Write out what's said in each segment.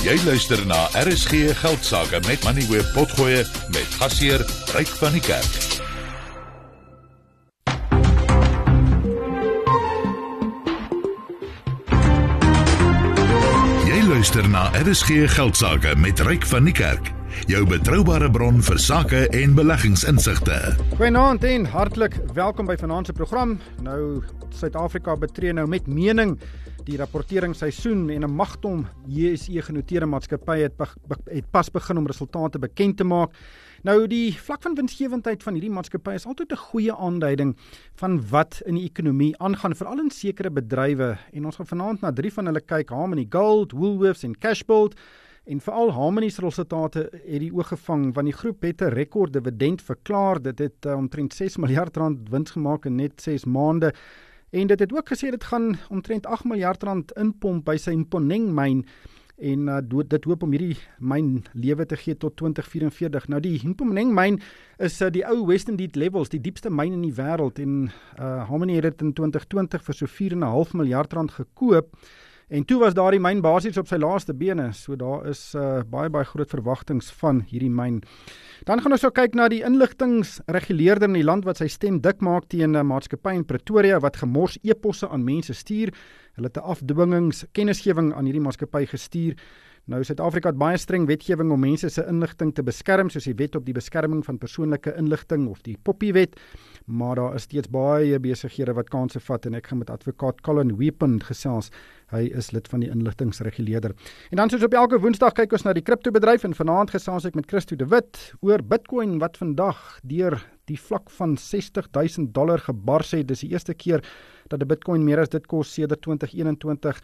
Jy luister na RSG Geldsaake met Money Web Potgoe met gasheer Ryk van die Kerk. Jy luister na RSG Geldsaake met Ryk van die Kerk. Jou betroubare bron vir sake en beleggingsinsigte. Goeienaand en hartlik welkom by vanaand se program. Nou Suid-Afrika betree nou met mening die rapporteringsseisoen en 'n magtom JSE genoteerde maatskappy het, het pas begin om resultate bekend te maak. Nou die vlak van winsgewendheid van hierdie maatskappy is altyd 'n goeie aanduiding van wat in die ekonomie aangaan veral in sekere bedrywe en ons gaan vanaand na drie van hulle kyk: Harmony Gold, Woolworths en Cashbuild. En veral Harmony se resultate het die oog gevang want die groep het 'n rekord dividend verklaar. Dit het uh, omtrent 6 miljard rand wins gemaak in net 6 maande. En dit het ook gesê dit gaan omtrent 8 miljard rand inpomp by sy Mponeng myn en uh, dit hoop om hierdie myn lewe te gee tot 2044. Nou die Mponeng myn is uh, die ou Western Deep Levels, die diepste myn in die wêreld en uh, Harmony het dit in 2020 vir so 4.5 miljard rand gekoop. En toe was daardie myn basies op sy laaste bene, so daar is uh, baie baie groot verwagtinge van hierdie myn. Dan gaan ons ook kyk na die inligtingreguleerder in die land wat sy stem dik maak teen 'n maatskappy in Pretoria wat gemors e-posse aan mense stuur. Hulle het 'n afdwingings kennisgewing aan hierdie maatskappy gestuur. Nou Suid-Afrika het baie streng wetgewing om mense se inligting te beskerm soos die wet op die beskerming van persoonlike inligting of die Poppy wet, maar daar is steeds baie besighede wat kansse vat en ek gaan met advokaat Colin Weapon gesels. Hy is lid van die inligtingreguleerder. En dan soos op elke Woensdag kyk ons na die kriptobedryf en vanaand gesels ek met Christo de Wit oor Bitcoin wat vandag deur die vlak van 60000 dollar gebars het. Dis die eerste keer dat 'n Bitcoin meer as dit kos sedert 2021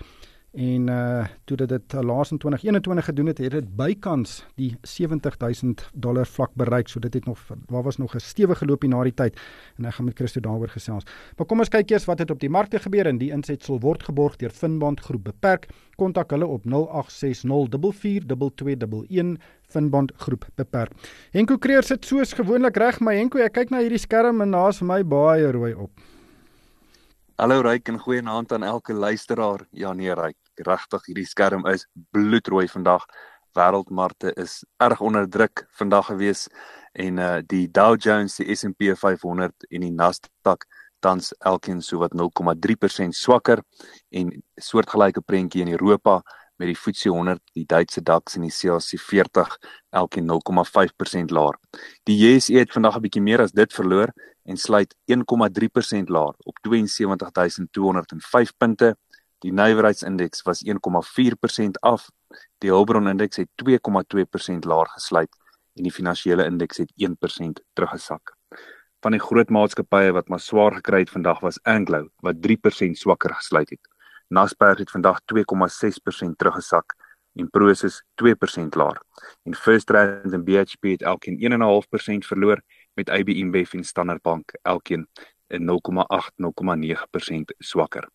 en uh toe dit dit uh, laas in 2021 gedoen het, het dit bykans die 70000 dollar vlak bereik. So dit het nog waar was nog 'n stewige loopie na die tyd en ek gaan met Christo daaroor gesels. Maar kom ons kyk eers wat het op die markte gebeur en die insetsel word geborg deur Finbond Groep Beperk. Kontak hulle op 0860442211 Finbond Groep Beperk. Henko Kreer sit soos gewoonlik reg, maar Henko, ek kyk na hierdie skerm en daar's vir my baie rooi op. Hallo Ryk en goeie aand aan elke luisteraar. Ja nee Ryk, regtig hierdie skerm is bloedrooi vandag. Wêreldmarkte is erg onder druk vandag gewees en uh die Dow Jones, die S&P 500 en die Nasdaq tans elkeen so wat 0,3% swakker en soortgelyke prentjie in Europa met die FTSE 100, die Duitse DAX en die CAC 40 elkeen 0,5% laer. Die JSE het vandag 'n bietjie meer as dit verloor en sluit 1,3% laer op 72205 punte. Die nywerheidsindeks was 1,4% af. Die Hulbron indeks het 2,2% laer gesluit en die finansiële indeks het 1% teruggesak. Van die groot maatskappye wat maar swaar gekry het vandag was Anglo wat 3% swakker gesluit het. Naspers het vandag 2,6% teruggesak en Prosus 2% laer. En First Rand en BHP het elkeen 1,5% verloor met AB InBev en Standard Bank elkeen in 0,8-0,9% swakker.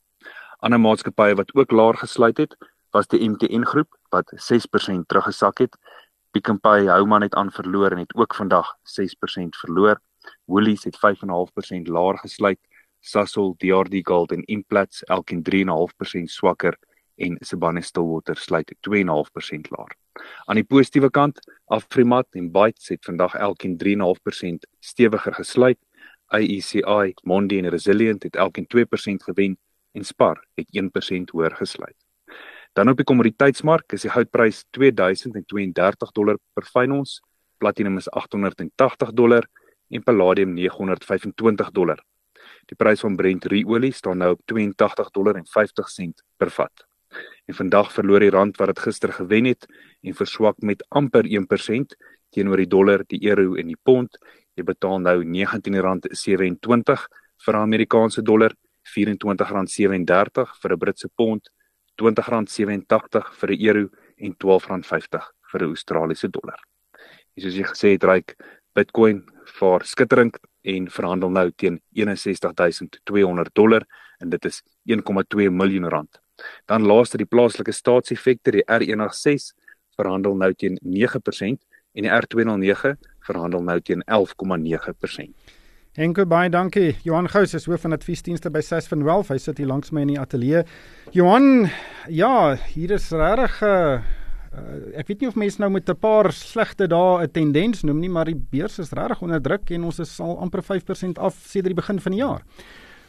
Ander maatskappye wat ook laer gesluit het, was die MTN groep wat 6% teruggesak het. Pick n Pay hou maar net aan verloor en het ook vandag 6% verloor. Woolies het 5,5% laer gesluit Sasol, DRD Gold en Implats elkeen 3.5% swakker en Sibanye Stillwater sluit 2.5% laer. Aan die positiewe kant, Afrimat en Bytes het vandag elkeen 3.5% stewiger gesluit. AECI, Mondi en Resilient het elkeen 2% gewen en Spar het 1% hoër gesluit. Dan op die kommoditeitsmark is die goudprys 2032 dollar per ons, platinum is 880 dollar en palladium 925 dollar. Die prys van Brent ruolie staan nou op 82 dollar en 50 sent per vat. En vandag verloor die rand wat dit gister gewen het en verswak met amper 1% teenoor die dollar, die euro en die pond. Jy betaal nou R19.27 vir 'n Amerikaanse dollar, R24.37 vir 'n Britse pond, R20.87 vir 'n euro en R12.50 vir 'n Australiese dollar. En soos jy gesê het, ryk Bitcoin vaar skitterend en verhandel nou teen 61200 dollar en dit is 1,2 miljoen rand. Dan laaste die plaaslike staatseffekte die R186 verhandel nou teen 9% en die R209 verhandel nou teen 11,9%. Henko baie dankie. Johan Gous is hoof van adviesdienste by Sasfin Wealth. Hy sit hier langs my in die ateljee. Johan, ja, hier is regtig 'n uh, uh, ek weet nie of mense nou met 'n paar slegte dae 'n tendens noem nie, maar die beurs is regtig onder druk en ons is al amper 5% af sedert die begin van die jaar.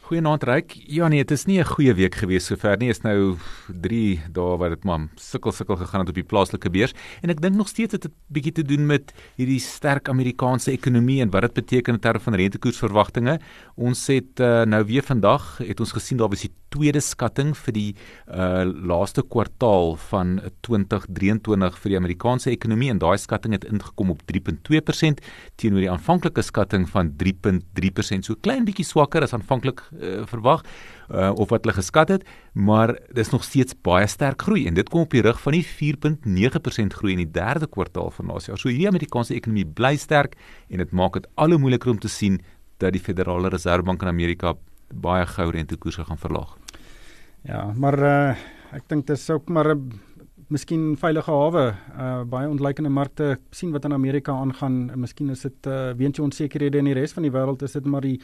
Goeienaand Ryk. Ja nee, dit is nie 'n goeie week gewees sover nie. Is nou 3 dae wat dit maar sukkel sukkel gegaan het op die plaaslike beurs en ek dink nog steeds het dit 'n bietjie te doen met hierdie sterk Amerikaanse ekonomie en wat dit beteken in terme van rentekoersverwagtinge. Ons het uh, nou weer vandag het ons gesien daar was die tweede skatting vir die uh, laaste kwartaal van 2023 vir die Amerikaanse ekonomie en daai skatting het ingekom op 3.2% teenoor die aanvanklike skatting van 3.3%. So klein bietjie swakker as aanvanklik uh, verwag uh, of wat hulle geskat het, maar dis nog steeds baie sterk groei en dit kom op die rug van die 4.9% groei in die derde kwartaal van laas jaar. So hierdie Amerikaanse ekonomie bly sterk en dit maak dit al hoe moeiliker om te sien dat die Federale Reservebank in Amerika baie gou rentekoerse gaan verlaag. Ja, maar uh, ek dink dit is ook maar 'n miskien veilige hawe. Uh baie ontleikende markte sien wat in Amerika aangaan. Miskien is dit uh weens die onsekerhede in die res van die wêreld is dit maar die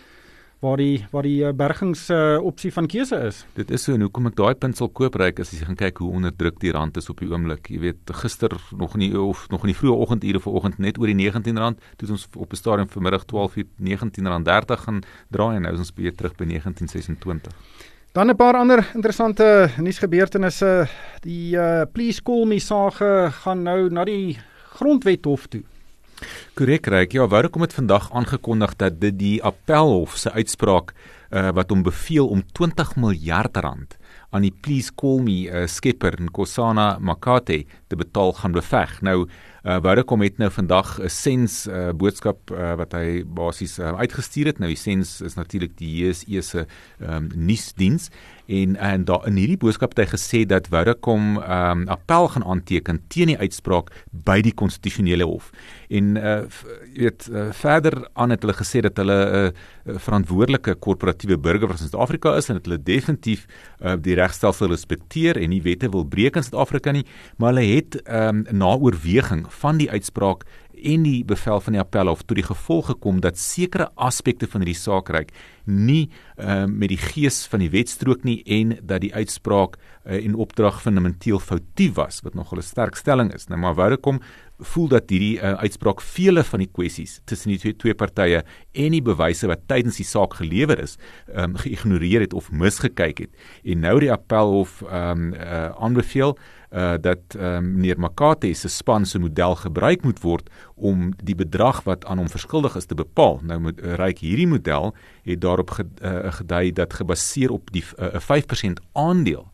waar die waar die eh, bergings uh, opsie van keuse is. Dit is so en hoekom ek daai punt sal koop ryk as jy gaan kyk hoe onderdruk die rand is op die oomblik. Jy weet gister nog nie of nog in die vroeë oggendure vanoggend net oor die R19 toe ons op 'n stadium vanmiddag 12:00 R19.30 gaan draai en nou is ons weer terug by 19.26. Dan 'n paar ander interessante nuusgebeurtenisse. Die uh, Please Call Me sage gaan nou na die grondwet hof toe. Korrek, reg. Ja, ek kom dit vandag aangekondig dat dit die appelhof se uitspraak uh, wat hom beveel om 20 miljard rand aan die Please Call Me uh, skepper Nkosana Makate te betaal gaan beveg. Nou uh, kom het nou vandag 'n sens uh, boodskap uh, wat hy basies uh, uitgestuur het. Nou die sens is natuurlik die JSE se um, nuusdiens en en daar in hierdie boodskap het hy gesê dat Vodacom ehm um, appel gaan aanteken teen die uitspraak by die konstitusionele hof. En uh weet uh, verder aan het hulle gesê dat hulle 'n uh, uh, verantwoordelike korporatiewe burger van Suid-Afrika is en dat hulle definitief uh, die regstelsel respekteer en nie wette wil breek in Suid-Afrika nie, maar hulle het ehm um, na oorweging van die uitspraak en die bevel van die appelhof tot die gevolg gekom dat sekere aspekte van hierdie saak reik nie uh, met die gees van die wet strook nie en dat die uitspraak uh, en opdrag fundamenteel foutief was wat nogal 'n sterk stelling is. Nou maar wou ek kom voel dat hierdie uh, uitspraak vele van die kwessies tussen die twee, twee partye en die bewyse wat tydens die saak gelewer is, um, geïgnoreer het of misgekyk het. En nou die appelhof ehm um, aanbeveel uh dat uh, meneer Makate se span se model gebruik moet word om die bedrag wat aan hom verskuldig is te bepaal. Nou moet uh, ryk hierdie model het daarop gedui dat gebaseer op die 'n uh, 5% aandeel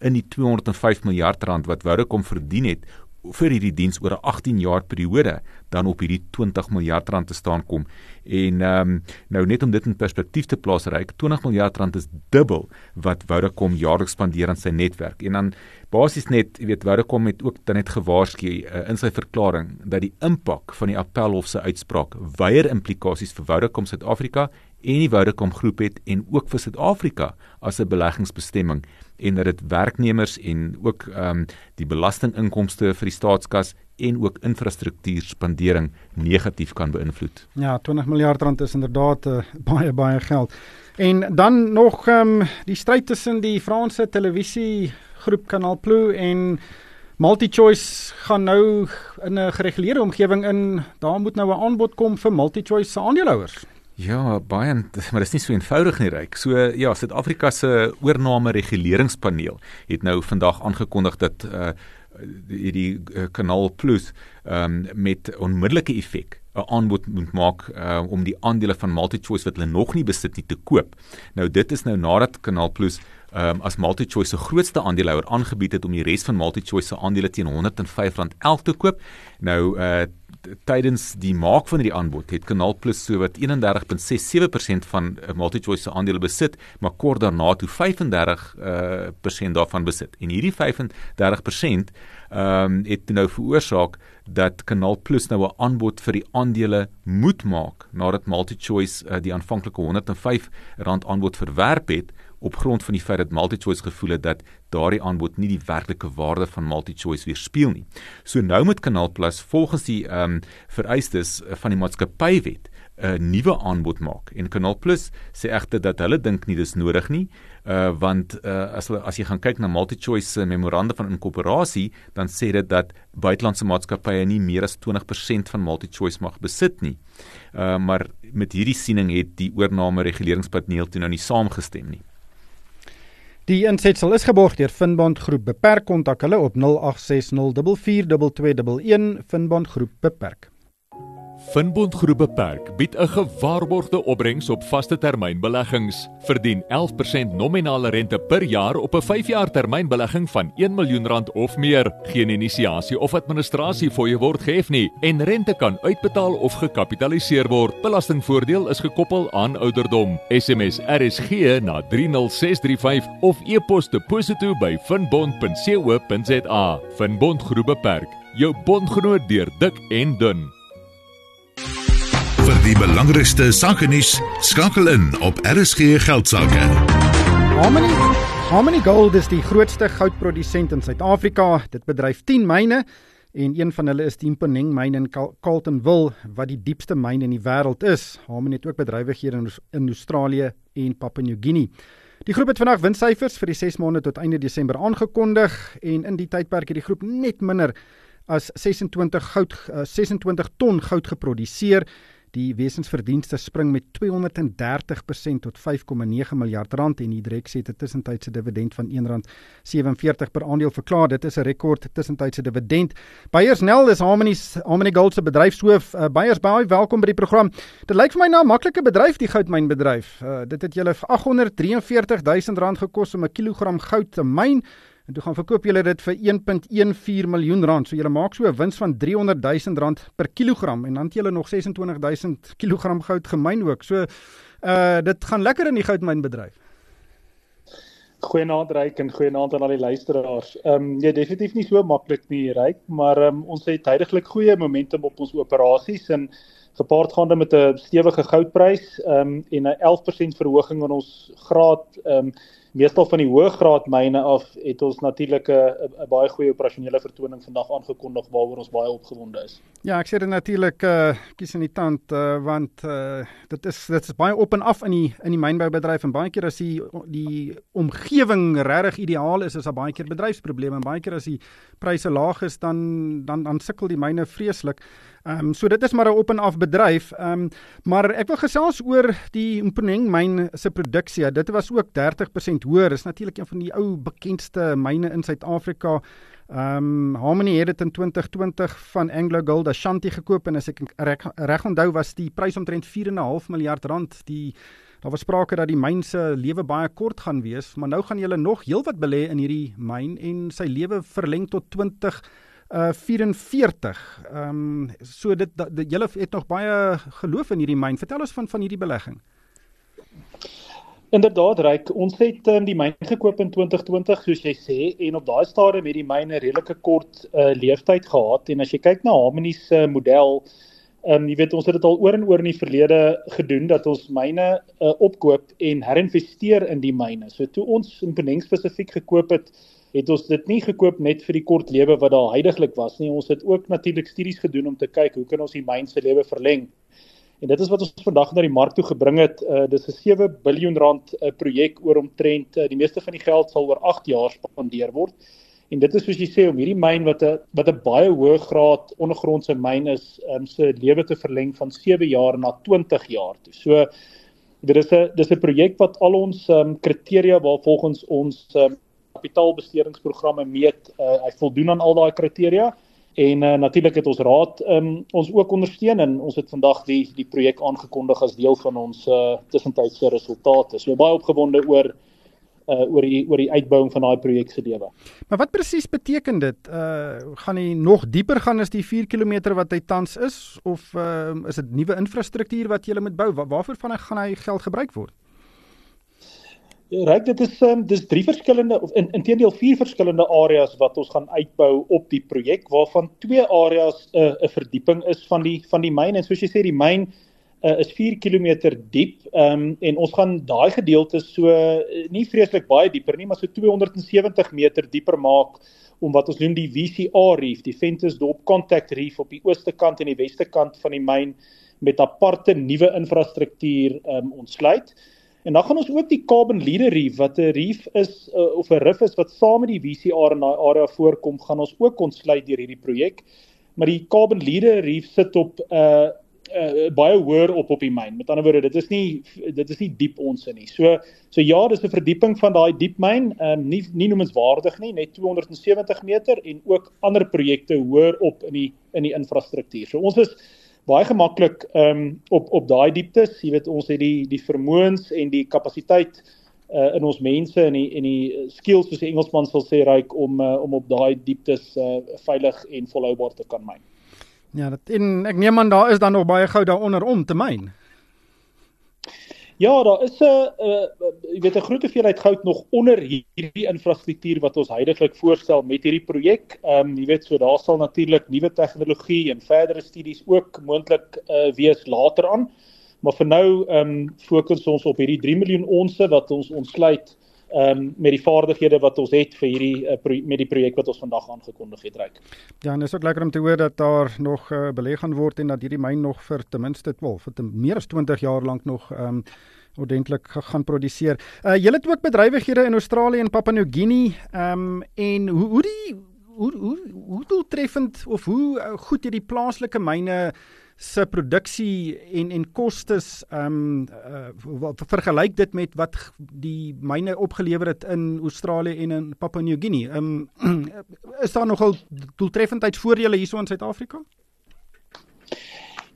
in die 205 miljard rand wat Vodacom verdien het vir hierdie diens oor 'n 18 jaar periode dan op hierdie 20 miljard rand te staan kom. En ehm um, nou net om dit in perspektief te plaas, reik 20 miljard rand is dubbel wat Vodacom jaarliks spandeer aan sy netwerk. En dan basies net, jy weet, Vodacom het ook dan net gewaarsku uh, in sy verklaring dat die impak van die appelhof se uitspraak weier implikasies vir Vodacom Suid-Afrika en die Vodacom groep het en ook vir Suid-Afrika as 'n beleggingsbestemming en dat dit werknemers en ook ehm um, die belastinginkomste vir die staatskas en ook infrastruktuurspandering negatief kan beïnvloed. Ja, 20 miljard rand is inderdaad uh, baie baie geld. En dan nog ehm um, die stryd tussen die Franse televisie groep Canal Plus en MultiChoice gaan nou in 'n gereguleerde omgewing in. Daar moet nou 'n aanbod kom vir MultiChoice se aandeelhouers. Ja, baie, maar dit is nie so eenvoudig nie, Ryk. So ja, Suid-Afrika se oorname reguleringspaneel het nou vandag aangekondig dat uh hierdie uh, Kanaal Plus um met onmiddellike effek 'n aanbod moet maak uh, om die aandele van MultiChoice wat hulle nog nie besit nie te koop. Nou dit is nou nadat Kanaal Plus um, as MultiChoice se grootste aandeelhouer aangebied het om die res van MultiChoice se aandele teen R105.11 te koop. Nou uh tydens die maak van hierdie aanbod het Kanaal Plus so wat 31.67% van uh, MultiChoice se aandele besit, maar kort daarna toe 35% uh, persent daarvan besit. En hierdie 35% ehm um, het nou veroorsaak dat Kanaal Plus nou 'n aanbod vir die aandele moet maak nadat MultiChoice uh, die aanvanklike R105 aanbod verwerp het op grond van die feit dat MultiChoice gevoel het dat daardie aanbod nie die werklike waarde van MultiChoice weerspieël nie. So nou met Kanaal Plus volgens die ehm um, vereistes van die maatskappywet 'n nuwe aanbod maak. En Canal Plus sê egter dat hulle dink nie dis nodig nie, uh want uh as as jy gaan kyk na MultiChoice memoranda van inkorporasie, dan sê dit dat buitelandse maatskappye nie meer as 20% van MultiChoice mag besit nie. Uh maar met hierdie siening het die oorname reguleringspaneel toe nou nie saamgestem nie. Die insetsel is geborg deur Finbond Groep. Beperk kontak hulle op 0860442211 Finbond Groep beperk. Finbond Groep Beperk bied 'n gewaarborgde opbrengs op vaste termynbeleggings. Verdien 11% nominale rente per jaar op 'n 5-jaar termynbelegging van 1 miljoen rand of meer. Geen inisiasie of administrasie fooie word gehef nie en rente kan uitbetaal of gekapitaliseer word. Belastingvoordeel is gekoppel aan ouderdom. SMS RSG na 30635 of e-pos deposito by finbond.co.za. Finbond Groep Beperk. Jou bondgenoot deur dik en dun. Vir die belangrikste sake nuus skakel in op RSG Geldsaake. Harmony Harmony Gold is die grootste goudprodusent in Suid-Afrika. Dit bedryf 10 myne en een van hulle is die Mponeng myn in Carltonville wat die diepste myn in die wêreld is. Harmony het ook bedrywighede in, in Australië en Papua New Guinea. Die groep het vandag winssyfers vir die 6 maande tot einde Desember aangekondig en in die tydperk het die groep net minder as 26 goud 26 ton goud geproduseer. Die wesensverdienste spring met 230% tot 5,9 miljard rand en die direk sê dit tussentydse dividend van R1.47 per aandeel verklaar. Dit is 'n rekord tussentydse dividend. Beyers Nel is Harmony Harmony Gold se bedryfshoof. Uh, Beyers baie welkom by die program. Dit lyk vir my na 'n maklike bedryf die goudmynbedryf. Uh, dit het julle 843 000 rand gekos om 'n kilogram goud te myn. En toe gaan verkoop julle dit vir 1.14 miljoen rand. So julle maak so 'n wins van 300 000 rand per kilogram en dan het julle nog 26 000 kg goud gemyn ook. So uh dit gaan lekker in die goudmynbedryf. Goeienaand Ryk en goeienaand aan al die luisteraars. Ehm um, ja, definitief nie so maklik nie Ryk, maar ehm um, ons het tydelik goeie momentum op ons operasies en gepaardgaande met 'n stewige goudprys ehm um, en 'n 11% verhoging in ons graad ehm um, meestal van die hoë graad myne af het ons natuurlik 'n baie goeie operasionele vertoning vandag aangekondig waaroor ons baie opgewonde is. Ja, ek sê dit natuurlik uh kies in die tand uh want uh dit is dit is baie op en af in die in die mynboubedryf en baie keer as die die omgewing regtig ideaal is is daar baie keer bedryfsprobleme en baie keer as die pryse laag is dan dan dan sukkel die myne vreeslik. Ehm um, so dit is maar 'n op en af bedryf. Ehm um, maar ek wil gesels oor die Mponeng myn se produksie. Dit was ook 30% hoër. Is natuurlik een van die ou bekendste myne in Suid-Afrika. Ehm um, Harmony het dit in 2020 van Anglo Gold Ashanti gekoop en as ek reg, reg onthou was die prys omtrent 4.5 miljard rand. Die daar was sprake dat die myn se lewe baie kort gaan wees, maar nou gaan julle nog heelwat belê in hierdie myn en sy lewe verleng tot 20 uh 44. Ehm um, so dit, dit julle het nog baie geloof in hierdie myn. Vertel ons van van hierdie belegging. Inderdaad, Ryk, ons het um, die myn gekoop in 2020 soos jy sê en op daai stadium het die myn 'n redelike kort uh leeftyd gehad en as jy kyk na Harmony se model Ehm um, jy weet ons het dit al oor en oor in die verlede gedoen dat ons myne uh, opkoop en herinvesteer in die myne. So toe ons in Peneng spesifiek gekoop het, het ons dit nie gekoop net vir die kort lewe wat daar heidaglik was nie. Ons het ook natuurlik studies gedoen om te kyk hoe kan ons die myn se lewe verleng. En dit is wat ons vandag na die mark toe gebring het. Uh, dis 'n 7 miljard rand uh, projek oor omtrent uh, die meeste van die geld sal oor 8 jaar spandeer word. En dit is soos jy sê om hierdie myn wat 'n wat 'n baie hoë graad ondergrondse myn is, um, se lewe te verleng van 7 jaar na 20 jaar toe. So dit is 'n dis 'n projek wat al ons um, kriteria waar volgens ons um, kapitaalbestedingsprogramme meet. Uh, hy voldoen aan al daai kriteria en uh, natuurlik het ons raad um, ons ook ondersteun en ons het vandag die die projek aangekondig as deel van ons uh, tussentydse resultate. So baie opgewonde oor uh oor die oor die uitbouing van daai projek se lewe. Maar wat presies beteken dit? Uh gaan hy nog dieper gaan as die 4 km wat hy tans is of uh is dit nuwe infrastruktuur wat jy moet bou? Waar, waarvoor van hy gaan hy geld gebruik word? Ja, reg dit is um, dis drie verskillende of in intedeel vier verskillende areas wat ons gaan uitbou op die projek waarvan twee areas 'n uh, 'n verdieping is van die van die myn en soos jy sê die myn uh, is 4 km diep um, en ons gaan daai gedeelte so uh, nie vreeslik baie dieper nie maar so 270 meter dieper maak om wat ons noem die VCR reef die Ventersdorp Contact Reef op die ooste kant en die weste kant van die myn met aparte nuwe infrastruktuur um, ontsluit. En dan gaan ons ook die Carbon Leader Reef wat 'n reef is uh, of 'n rif is wat saam met die VCR in daai area voorkom, gaan ons ook ontsluit deur hierdie projek. Maar die Carbon Leader Reef sit op 'n uh, uh, baie hoër op op die myn. Met ander woorde, dit is nie dit is nie diep ons in nie. So so ja, dis 'n verdieping van daai diep myn, um, nie nie noemenswaardig nie, net 270 meter en ook ander projekte hoër op in die in die infrastruktuur. So ons is baie gemaklik um op op daai dieptes. Jy weet ons het die die vermoëns en die kapasiteit uh in ons mense en die en die skills soos die Engelsman sal sê ryk om uh, om op daai dieptes uh veilig en volhoubaar te kan myn. Ja, dit en ek neem aan daar is dan nog baie goud daaronder om te myn. Ja, daar is 'n uh, jy weet 'n groot hoeveelheid goud nog onder hierdie infrastruktuur wat ons heidaglik voorstel met hierdie projek. Ehm um, jy weet so daar sal natuurlik nuwe tegnologie en verdere studies ook moontlik uh, wees later aan. Maar vir nou ehm um, fokus ons op hierdie 3 miljoen onsse wat ons ontsluit ehm um, met die vaardighede wat ons het vir hierdie uh, met die projek wat ons vandag aangekondig het reik. Ja, en is ook lekker om te hoor dat daar nog uh, belê gaan word en dat hierdie myn nog vir ten minste 12 vir ten meer as 20 jaar lank nog ehm um, ordentlik gaan produseer. Uh julle het ook bedrywighede in Australië en Papua New Guinea ehm um, en hoe hoe die hoe hoe hoe doeltreffend of hoe goed hierdie plaaslike myne se produksie en en kostes ehm um, uh, vergelyk dit met wat die myne opgelewer het in Australië en in Papua New Guinea. Ehm um, is daar nogal doeltreffendheidsvoordele hierso in Suid-Afrika?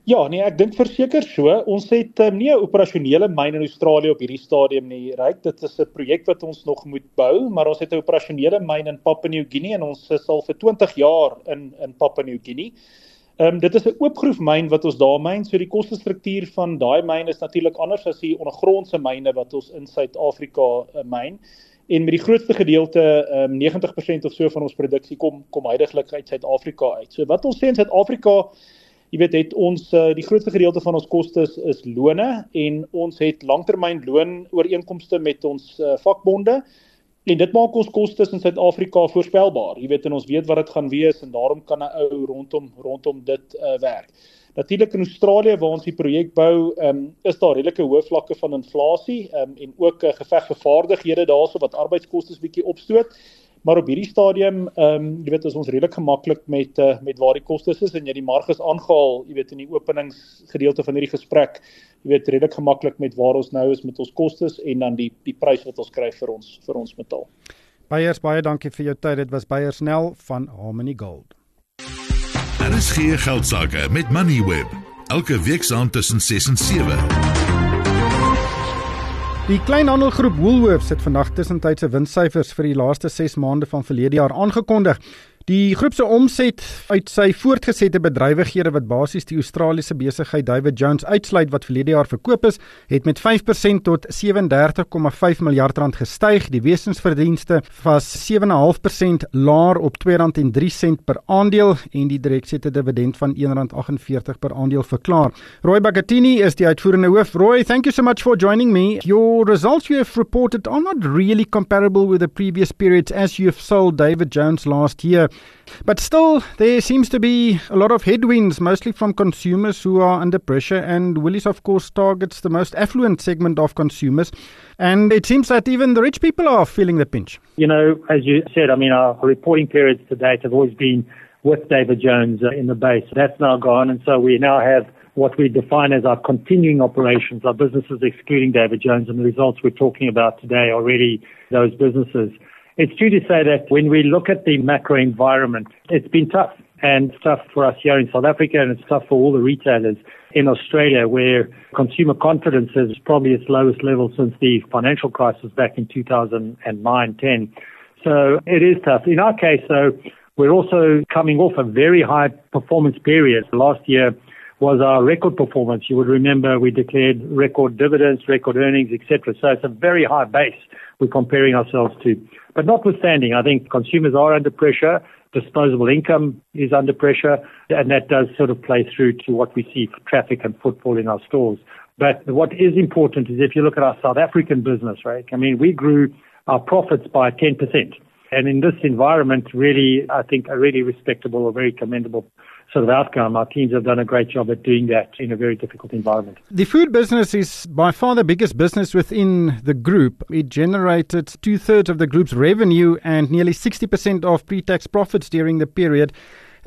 Ja, nee, ek dink verseker so. Ons het um, nie 'n operasionele myn in Australië op hierdie stadium nie. Ryk, dit is 'n projek wat ons nog moet bou, maar ons het 'n operasionele myn in Papua New Guinea en ons sal vir 20 jaar in in Papua New Guinea. Ehm um, dit is 'n oopgroef myn wat ons daar myn, so die kostestruktuur van daai myn is natuurlik anders as die ondergrondse myne wat ons in Suid-Afrika uh, myn. En met die grootste gedeelte, ehm um, 90% of so van ons produksie kom kom heidaglik uit Suid-Afrika uit. So wat ons sê in Suid-Afrika Jy weet het ons uh, die grootste gedeelte van ons kostes is lone en ons het langtermyn loon ooreenkomste met ons uh, vakbonde en dit maak ons kostes in Suid-Afrika voorspelbaar. Jy weet en ons weet wat dit gaan wees en daarom kan 'n ou rondom rondom dit uh, werk. Natuurlik in Australië waar ons die projek bou, um, is daar redelike hoë vlakke van inflasie um, en ook 'n uh, geveg vir vaardighede daarso wat arbeidskoste bietjie opstoot. Maar op hierdie stadium, ehm um, jy weet, is ons redelik gemaklik met uh, met waar die kostes is en jy die marges aangehaal, jy weet in die openingsgedeelte van hierdie gesprek, jy weet redelik gemaklik met waar ons nou is met ons kostes en dan die die prys wat ons kry vir ons vir ons metaal. Beyers baie dankie vir jou tyd. Dit was Beyers Nel van Harmony Gold. Daar is geen geld sake met Moneyweb. Elke week saam tussen 6 en 7. Die kleinhandelgroep Woolworths het vandag tussentydse winssyfers vir die laaste 6 maande van verlede jaar aangekondig. Die groep se omset uit sy voortgesette bedrywighede wat basies die Australiese besigheid David Jones uitsluit wat verlede jaar verkoop is, het met 5% tot 37,5 miljard rand gestyg. Die wesensverdienste was 7,5% laer op R2.03 per aandeel en die direksette dividend van R1.48 per aandeel verklaar. Roy Bagatini is die uitvoerende hoof. Roy, thank you so much for joining me. Your results you have reported are not really comparable with the previous periods as you have sold David Jones last year. But still, there seems to be a lot of headwinds, mostly from consumers who are under pressure. And Willis, of course, targets the most affluent segment of consumers. And it seems that even the rich people are feeling the pinch. You know, as you said, I mean, our reporting periods to date have always been with David Jones uh, in the base. That's now gone. And so we now have what we define as our continuing operations, our businesses excluding David Jones. And the results we're talking about today are already those businesses. It's true to say that when we look at the macro environment, it's been tough and tough for us here in South Africa and it's tough for all the retailers in Australia where consumer confidence is probably its lowest level since the financial crisis back in 2009-10. So it is tough. In our case, though, we're also coming off a very high performance period. Last year was our record performance. You would remember we declared record dividends, record earnings, etc. So it's a very high base we're comparing ourselves to. But notwithstanding, I think consumers are under pressure. Disposable income is under pressure, and that does sort of play through to what we see for traffic and footfall in our stores. But what is important is if you look at our South African business, right? I mean, we grew our profits by 10%. And in this environment, really, I think a really respectable or very commendable sort of outcome. Our teams have done a great job at doing that in a very difficult environment. The food business is by far the biggest business within the group. It generated two thirds of the group's revenue and nearly 60% of pre tax profits during the period.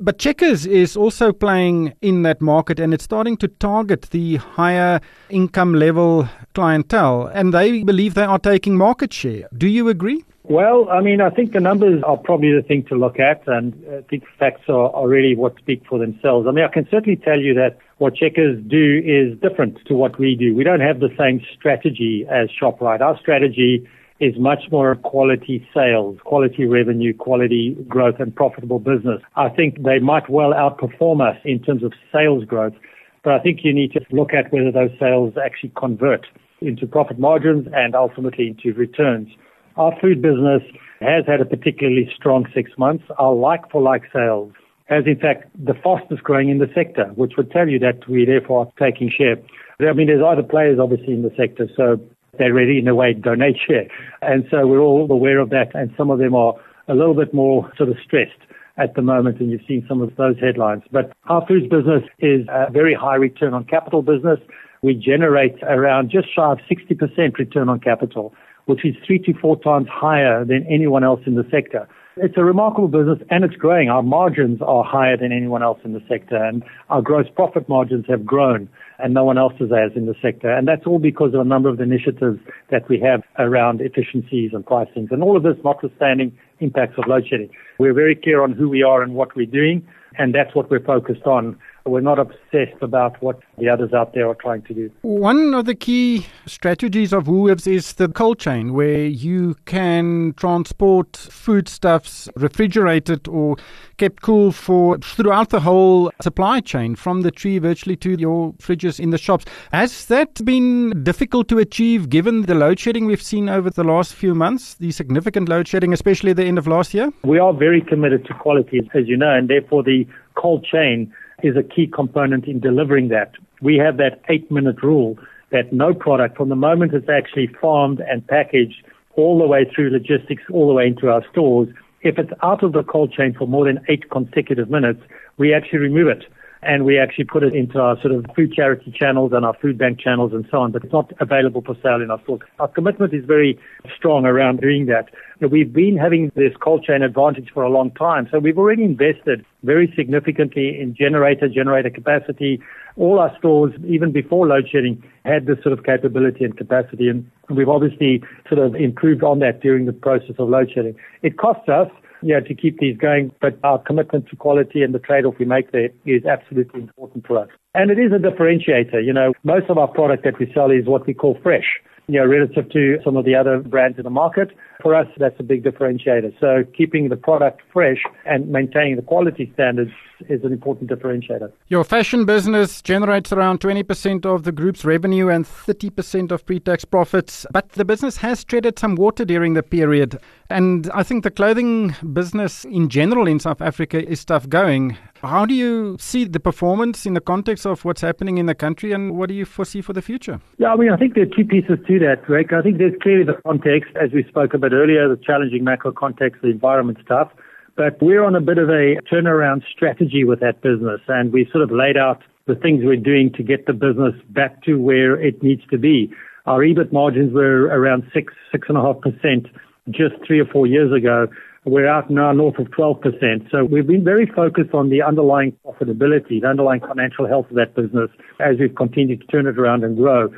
But Checkers is also playing in that market and it's starting to target the higher income level clientele. And they believe they are taking market share. Do you agree? Well, I mean, I think the numbers are probably the thing to look at, and I think facts are, are really what speak for themselves. I mean, I can certainly tell you that what Checkers do is different to what we do. We don't have the same strategy as ShopRite. Our strategy is much more quality sales, quality revenue, quality growth, and profitable business. I think they might well outperform us in terms of sales growth, but I think you need to look at whether those sales actually convert into profit margins and ultimately into returns. Our food business has had a particularly strong six months. Our like-for-like sales has in fact the fastest growing in the sector, which would tell you that we therefore are taking share. I mean, there's other players obviously in the sector, so they really in a way donate share. And so we're all aware of that, and some of them are a little bit more sort of stressed at the moment, and you've seen some of those headlines. But our foods business is a very high return on capital business. We generate around just shy of 60% return on capital which is three to four times higher than anyone else in the sector. It's a remarkable business and it's growing. Our margins are higher than anyone else in the sector and our gross profit margins have grown and no one else's has in the sector. And that's all because of a number of initiatives that we have around efficiencies and pricings. And all of this notwithstanding impacts of load shedding. We're very clear on who we are and what we're doing and that's what we're focused on. We're not obsessed about what the others out there are trying to do. One of the key strategies of Woolworths is the cold chain, where you can transport foodstuffs refrigerated or kept cool for throughout the whole supply chain, from the tree virtually to your fridges in the shops. Has that been difficult to achieve given the load shedding we've seen over the last few months, the significant load shedding, especially at the end of last year? We are very committed to quality, as you know, and therefore the cold chain is a key component in delivering that. We have that eight minute rule that no product from the moment it's actually farmed and packaged all the way through logistics, all the way into our stores, if it's out of the cold chain for more than eight consecutive minutes, we actually remove it and we actually put it into our sort of food charity channels and our food bank channels and so on, but it's not available for sale in our stores. Our commitment is very strong around doing that. We've been having this cold chain advantage for a long time, so we've already invested very significantly in generator, generator capacity. All our stores, even before load shedding, had this sort of capability and capacity, and we've obviously sort of improved on that during the process of load shedding. It costs us yeah, to keep these going. But our commitment to quality and the trade-off we make there is absolutely important for us. And it is a differentiator. You know, most of our product that we sell is what we call fresh you know, relative to some of the other brands in the market. For us, that's a big differentiator. So keeping the product fresh and maintaining the quality standards is an important differentiator. Your fashion business generates around 20% of the group's revenue and 30% of pre-tax profits, but the business has treaded some water during the period. And I think the clothing business in general in South Africa is tough going. How do you see the performance in the context of what's happening in the country and what do you foresee for the future? Yeah, I mean, I think there are two pieces to that, Greg. I think there's clearly the context, as we spoke about earlier, the challenging macro context, the environment stuff. But we're on a bit of a turnaround strategy with that business and we sort of laid out the things we're doing to get the business back to where it needs to be. Our EBIT margins were around six, six and a half percent just three or four years ago. We're out now north of 12%. So we've been very focused on the underlying profitability, the underlying financial health of that business as we've continued to turn it around and grow.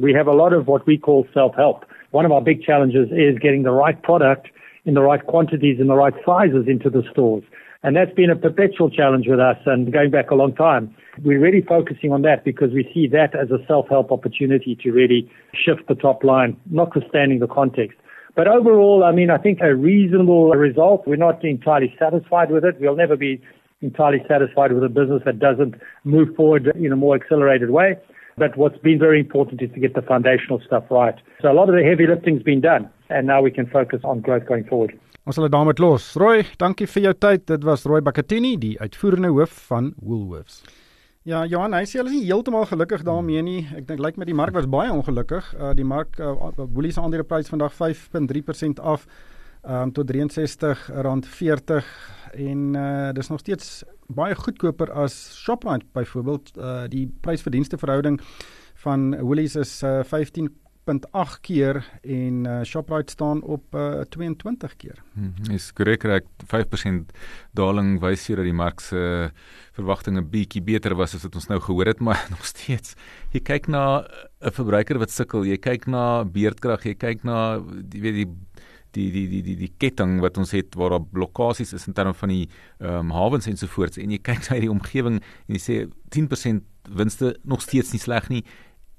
We have a lot of what we call self-help. One of our big challenges is getting the right product in the right quantities in the right sizes into the stores. And that's been a perpetual challenge with us and going back a long time. We're really focusing on that because we see that as a self-help opportunity to really shift the top line, notwithstanding the context. But overall, I mean, I think a reasonable result. We're not entirely satisfied with it. We'll never be entirely satisfied with a business that doesn't move forward in a more accelerated way. But what's been very important is to get the foundational stuff right. So a lot of the heavy lifting's been done and now we can focus on growth going forward. Ons sal dit daarmee los. Roy, dankie vir jou tyd. Dit was Roy Bakatini, die uitvoerende hoof van Woolworths. Ja, Johan, hy sê hulle is nie heeltemal gelukkig daarmee nie. Ek dink lyk like met die mark was baie ongelukkig. Uh die mark uh, Woolies aandeleprys vandag 5.3% af. um, tot R63.40 en uh, dis nog steeds baie goedkoper as Shoprite byvoorbeeld. Uh, die prys-verdienste verhouding van Woolies is uh, 15 0.8 keer en uh, Shoprite staan op uh, 22 keer. Hmm, is korrek reg 5% daling wys hier dat die mark se verwagtinge bietjie beter was as wat ons nou gehoor het, maar nog steeds. Jy kyk na 'n verbruiker wat sukkel, jy kyk na beerdkrag, jy kyk na jy weet die die die die die die ketting wat ons het waar daar blokkades is in terme van die ehm um, hawens ensovoorts en jy kyk na die omgewing en jy sê 10% winste nog steeds nie sleg nie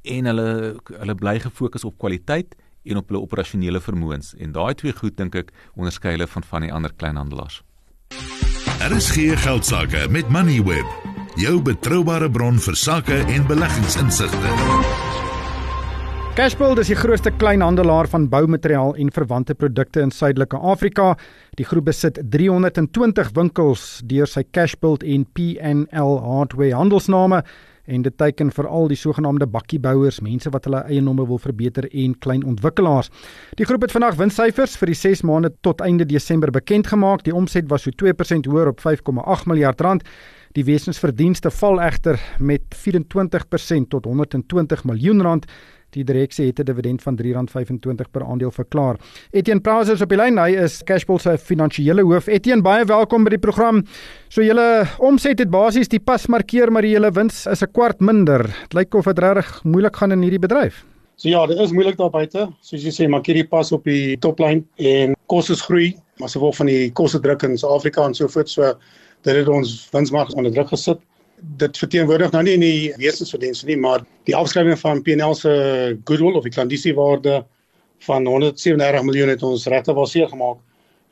en hulle hulle bly gefokus op kwaliteit en op hulle operasionele vermoëns en daai twee goed dink ek onderskei hulle van van die ander kleinhandelaars. Daar is geen geld sake met Moneyweb, jou betroubare bron vir sake en beleggingsinsigte. Cashbuild is die grootste kleinhandelaar van boumateriaal en verwante produkte in Suidelike Afrika. Die groep besit 320 winkels deur sy Cashbuild en P&L Hardware handelsname en dit teiken veral die sogenaamde bakkiebouers, mense wat hulle eienomme wil verbeter en klein ontwikkelaars. Die groep het vandag winssyfers vir die 6 maande tot einde Desember bekend gemaak. Die omset was so 2% hoër op 5,8 miljard rand. Die wesensverdienste val egter met 24% tot 120 miljoen rand. Die direksie het 'n dividend van R3.25 per aandeel verklaar. Etienne Prauser is op die lyn. Hy is Cashbull se finansiële hoof. Etienne, baie welkom by die program. So julle omset het basies die pas markeer, maar julle wins is 'n kwart minder. Dit lyk of dit regtig moeilik gaan in hierdie bedryf. So ja, dit is moeilik daar buite. Soos jy sê, markeer die pas op die toplyn en kosse groei, maar se word van die kosse druk in Suid-Afrika en so voort. So dit het ons winsmarge onder druk gesit dit verteenwoordig nou nie in die wesensverdienste nie, maar die afskrywing van PNL se goodwill of die klandisiewaarde van 137 miljoen het ons regte wel seer gemaak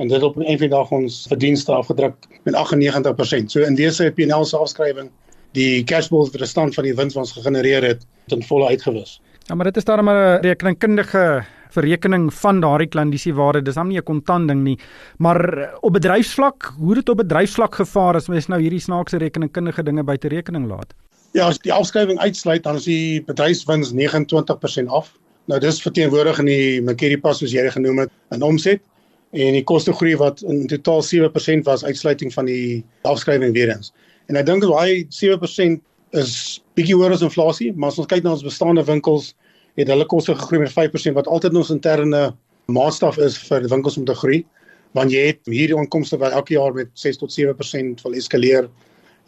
en dit op 'n dag ons verdienste afgedruk met 98%. So in dese het PNL se afskrywing die cash flow die stand van die wins wat ons gegenereer het ten volle uitgewis. Ja, maar dit is daarom 'n rekenkundige verrekening van daardie klandisiewaarde. Dis hom nie 'n kontant ding nie, maar op bedryfsvlak, hoe dit op bedryfsvlak gevaar as mens nou hierdie snaakse rekeningkundige dinge buite rekening laat. Ja, as die afskrywing uitsluit, dan is die bedryfswins 29% af. Nou dis verteenwoordig in die Macquarie Pas soos jy genoem het, in omset en die koste groei wat in totaal 7% was uitsluiting van die afskrywing weer eens. En ek dink daai 7% is bietjie hoër as inflasie, maar as ons kyk na ons bestaande winkels het hulle koste gegroei met 5% wat altyd ons interne maatstaf is vir winkels om te groei. Want jy het hierdie inkomste wat elke jaar met 6 tot 7% wil eskaleer.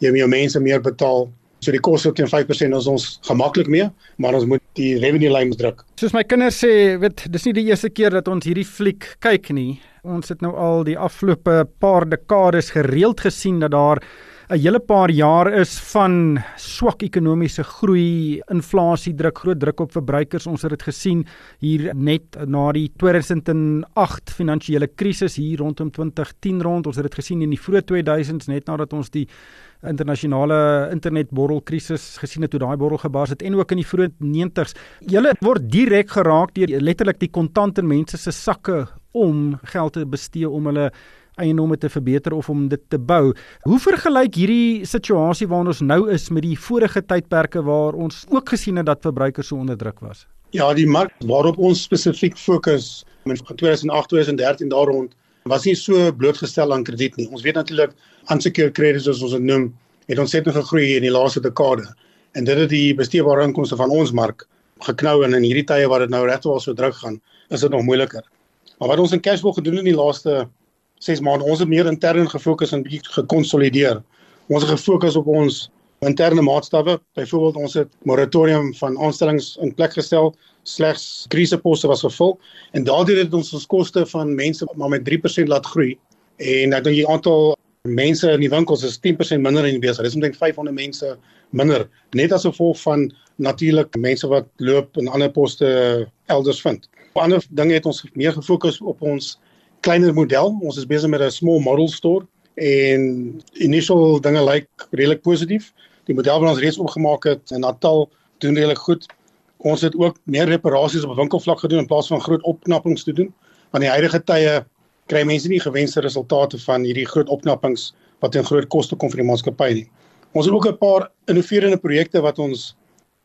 Jy moet jou mense meer betaal. So die koste teen 5% is ons gemaklik mee maar ons moet die revenue lines druk soos my kinders sê weet dis nie die eerste keer dat ons hierdie fliek kyk nie. Ons het nou al die afgelope paar dekades gereeld gesien dat daar 'n hele paar jaar is van swak ekonomiese groei, inflasie druk groot druk op verbruikers. Ons het dit gesien hier net na die 2008 finansiële krisis hier rondom 2010 rond. Ons het dit gesien in die vroeë 2000s net nadat ons die internasionale internetborrelkrisis gesien het toe daai borrel gebars het en ook in die vroeë 90s. Julle word direk geraak deur letterlik die kontant in mense se sakke om geld te bestee om hulle eienomme te verbeter of om dit te bou. Hoe vergelyk hierdie situasie waarin ons nou is met die vorige tydperke waar ons ook gesien het dat verbruikers so onder druk was? Ja, die mark waarop ons spesifiek fokus in 2008, 2013 daar rond was nie so blootgestel aan krediet nie. Ons weet natuurlik unsecured credit soos ons dit noem, het ons net gegroei in die laaste dekade. En dit het die besteedbare inkomste van ons mark geknou en in hierdie tye waar dit nou regtig so druk gaan, is dit nog moeiliker. Maar wat ons in cashflow gedoen in die laaste 6 maande. Ons het meer intern gefokus en bietjie gekonsolideer. Ons het gefokus op ons interne maatstawwe. Byvoorbeeld ons het moratorium van aanstellings in plek gestel. Slegs kriseposte was gevul en daardeur het ons ons koste van mense maar met 3% laat groei. En ek dink die aantal mense in die winkels is 10% minder in die besigheid. Dis omtrent 500 mense minder net as gevolg van natuurlik mense wat loop en ander poste elders vind. Op ander dinge het ons meer gefokus op ons kleiner model. Ons is besig met 'n small model store en initial dinge lyk like redelik positief. Die model wat ons reeds opgemaak het in Natal doen redelik goed. Ons het ook meer reparasies op winkelvlak gedoen in plaas van groot opknappings te doen. Want die huidige tye kry mense nie gewenste resultate van hierdie groot opknappings wat in groot koste kom vir die maatskappy nie. Ons het ook 'n paar innoverende projekte wat ons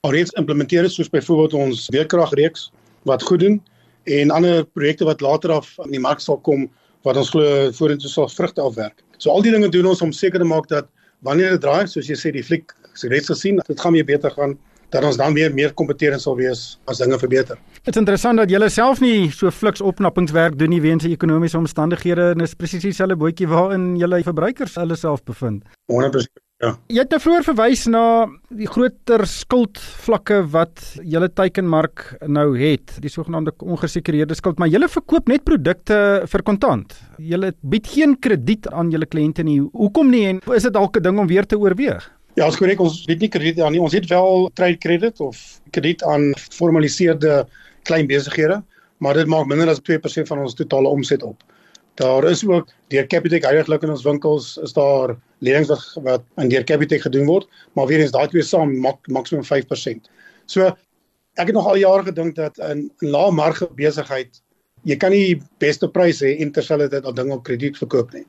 alreeds implementeer het soos byvoorbeeld ons weerkragreeks wat goed doen en ander projekte wat later af in die mark sal kom wat ons glo vorentoe sal vrugte afwerk. So al die dinge doen ons om seker te maak dat wanneer dit draai, soos jy sê die fliek, jy reeds gesien, dit gaan meer beter gaan dat ons dan weer meer kompeterend sal wees as dinge verbeter. Dit is interessant dat julle self nie so fliks opknappingswerk doen nie weens ekonomiese omstandighede en is presies dieselfde bootjie waarin julle verbruikers hulle self bevind. 100% Ja. Jy het nou vroeër verwys na die groter skuldvlakke wat julle teikenmark nou het, die sogenaamde ongesekerde skuld, maar julle verkoop net produkte vir kontant. Julle bied geen krediet aan julle kliënte nie. Hoekom nie en is dit dalk 'n ding om weer te oorweeg? Ja, ons korrek, ons bied nie krediet aan nie. Ons het wel trade credit of krediet aan formaliseerde klein besighede, maar dit maak minder as 2% van ons totale omset op. Daar is ook deur Capitec heiliglik in ons winkels is daar lenings wat wat in deur Capitec gedoen word, maar weer eens daai twee saam mak, maksimum 5%. So ek het nog al jare gedink dat in 'n lae marge besigheid jy kan nie beste pryse hê en terselfdertyd al dinge op krediet verkoop nie.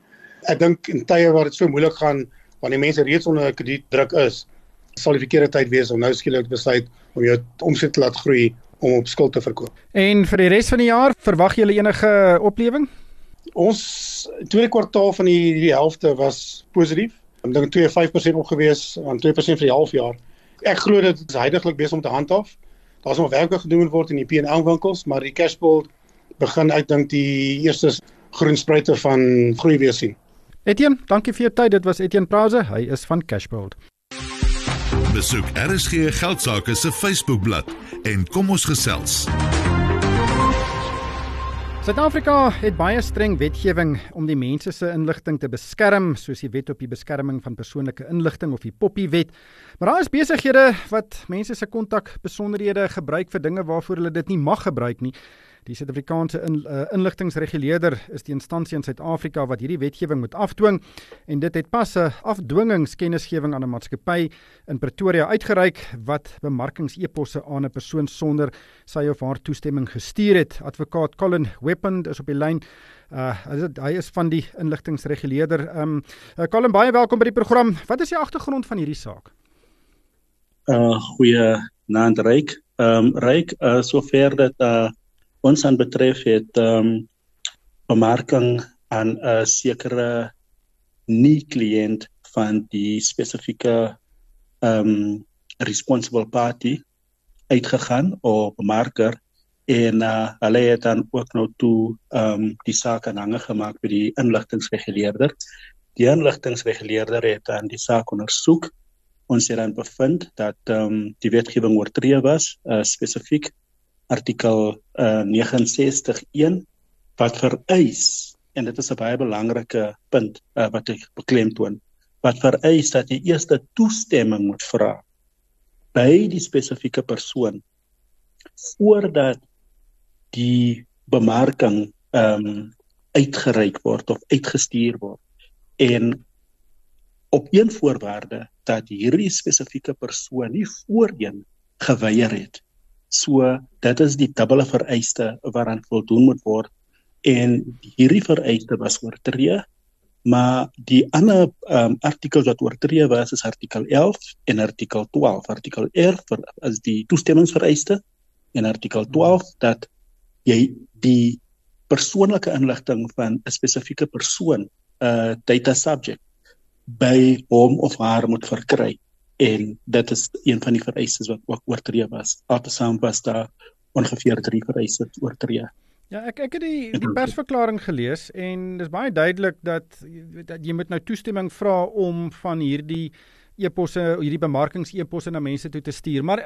Ek dink in tye waar dit so moeilik gaan wanneer mense reeds onder kredietdruk is, sal die verkeerde tyd wees om nou skielik besluit om jou omset te laat groei om op skuld te verkoop. En vir die res van die jaar, verwag jy enige oplewing? Ons tweede kwartaal van die hierdie helfte was positief. Ek dink 2.5% op gewees aan 2% vir die halfjaar. Ek glo dit is heidaglik besig om te handhaaf. Daar's nog werk wat gedoen word in die P&L winkels, maar die cashpool begin ek dink die eerste groen spruite van groei weer sien. Etienne, dankie vir jou tyd. Dit was Etienne Prause. Hy is van Cashbuild. Besoek RSG Geldsaake se Facebookblad en kom ons gesels. Suid-Afrika het baie streng wetgewing om die mense se inligting te beskerm, soos die Wet op die Beskerming van Persoonlike Inligting of die Poppy Wet. Maar daar is besighede wat mense se kontakbesonderhede gebruik vir dinge waarvoor hulle dit nie mag gebruik nie. Die Suid-Afrikaanse in, uh, inligtingreguleerder is die instansie in Suid-Afrika wat hierdie wetgewing moet afdwing en dit het pas 'n afdwingingskennisgewing aan 'n maatskappy in Pretoria uitgereik wat bemarkings-eposse aan 'n persoon sonder sy of haar toestemming gestuur het. Advokaat Colin Weapon is op die lyn. Uh hy is van die inligtingreguleerder. Um uh, Colin, baie welkom by die program. Wat is die agtergrond van hierdie saak? Uh goeie naand Ryk. Ehm um, Ryk, uh sover dat uh ons aan betref het ehm um, bemarking aan 'n sekere nie kliënt van die spesifieke ehm um, responsible party uitgegaan of bemarker en uh, hulle het dan ook nou toe ehm um, die saak aanhange gemaak by die inligtingreguleerder. Die inligtingreguleerder het dan die saak ondersoek. Ons het dan bevind dat ehm um, die wetgewing oortree was, uh, spesifiek artikel uh, 69.1 wat vereis en dit is 'n baie belangrike punt uh, wat ek beklemtoon wat vereis dat jy eers toestemming moet vra by die spesifieke persoon voordat die bemarking ehm um, uitgereik word of uitgestuur word. En op een voorwaarde dat hierdie spesifieke persoon nie voorheen geweier het So dit is die dubbele vereiste waaraan voldoen moet word. En hierdie vereiste was oortree maar die ander um, artikels wat oortree was is artikel 11 en artikel 12 artikel 11 is die toestemmingsvereiste en artikel 12 dat jy die persoonlike inligting van 'n spesifieke persoon 'n uh, data subject by hom of haar moet verkry en dit is een van die vereistes wat ook oortree was. Altesaam was daar ongeveer 3 vereistes oortree. Ja, ek ek het die die persverklaring gelees en dis baie duidelik dat dat jy moet nou toestemming vra om van hierdie eposse, hierdie bemarkings-eposse na mense toe te stuur. Maar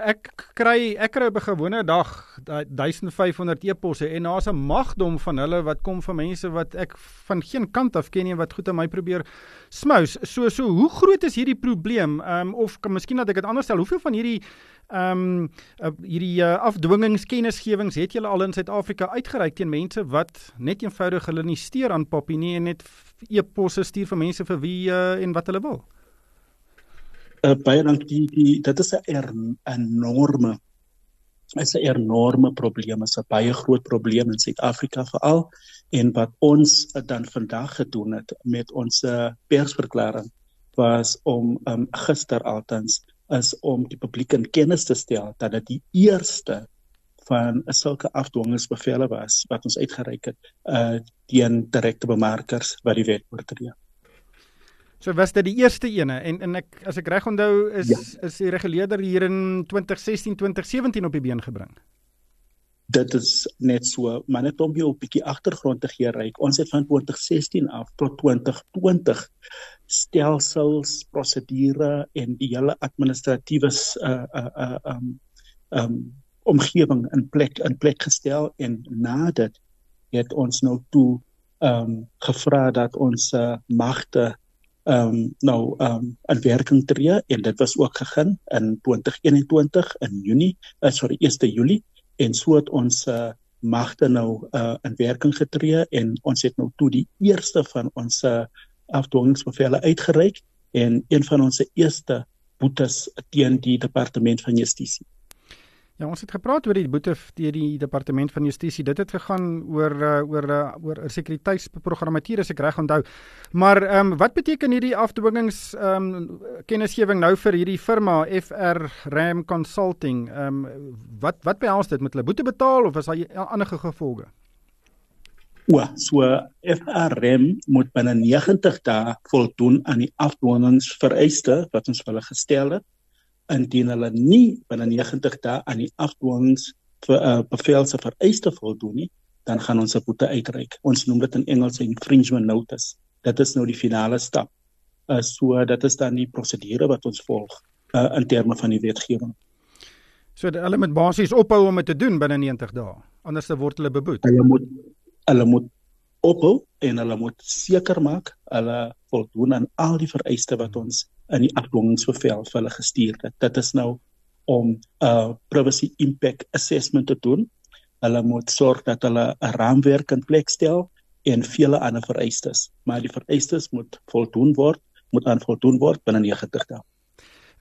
ek kry ek kry op 'n gewone dag 1500 e-posse en daar's 'n magdom van hulle wat kom van mense wat ek van geen kant af ken nie wat goed aan my probeer smous. So so hoe groot is hierdie probleem? Ehm um, of kan miskien dat ek dit anders stel. Hoeveel van hierdie ehm um, uh, hierdie uh, afdwingingskennisgewings het julle al in Suid-Afrika uitgereik teen mense wat net eenvoudig hulle nie steur aan papie nie en net e-posse stuur vir mense vir wie uh, en wat hulle wil? Uh, baie dankie die dit is 'n enorme is 'n enorme probleem is 'n baie groot probleem in Suid-Afrika veral en wat ons dan vandag gedoen het met ons uh, persverklaring was om um, gister altens is om die publiek in kennis te stel dat dit die eerste van sulke afdwingingsbevele was wat ons uitgereik het uh teen direkte bemarkers wat die wet oortree. So was dit die eerste ene en en ek as ek reg onthou is ja. is die reguleerder hier in 2016 2017 op die been gebring. Dit is net so, maar net om jou 'n bietjie agtergrond te gee, Ryk. Ons het van 2016 af tot 2020 stelsels, prosedure en die hele administratiewe uh uh uh um um omgewing in plek in plek gestel en na dit het ons nou toe um, gevra dat ons uh, magte ehm um, nou ehm um, in werking tree en dit was ook gegin in 2021 in Junie uh, sorry 1 Julie en so het ons uh, magte nou uh, in werking getree en ons het nou toe die eerste van ons uh, afdwingingsbevele uitgereik en een van ons eerste boetes teen die departement van justisie Ja, ons het gepraat oor die boete deur die departement van justisie. Dit het gegaan oor uh, oor uh, oor 'n sekuriteitsprogrammatuur as ek reg onthou. Maar ehm um, wat beteken hierdie afdwingings ehm um, kennisgewing nou vir hierdie firma FR Ram Consulting? Ehm um, wat wat behels dit met hulle boete betaal of is daar ander gevolge? O, so FR Ram moet binne 90 dae voldoen aan die afdwingingsvereiste wat ons vir hulle gestel het indien hulle nie binne 90 dae aan die afdwings vir uh, bevel se vereiste voldoen nie, dan gaan ons 'n boete uitreik. Ons noem dit in Engels 'n infringement notice. Dit is nou die finale stap. Uh, so dit is dan die prosedure wat ons volg uh, in terme van die wetgewing. So hulle moet basies ophou om dit te doen binne 90 dae. Anders word hulle beboet. Hulle moet hulle moet ophou en hulle moet seker maak hulle voldoen aan al die vereistes wat ons in die afdwingingsbevel vir hulle gestuur het. Dit is nou om 'n uh, privacy impact assessment te doen. Hulle moet sorg dat hulle 'n raamwerk in plek stel en vele ander vereistes, maar die vereistes moet voldoen word, moet aan voldoen word binne 90 dae.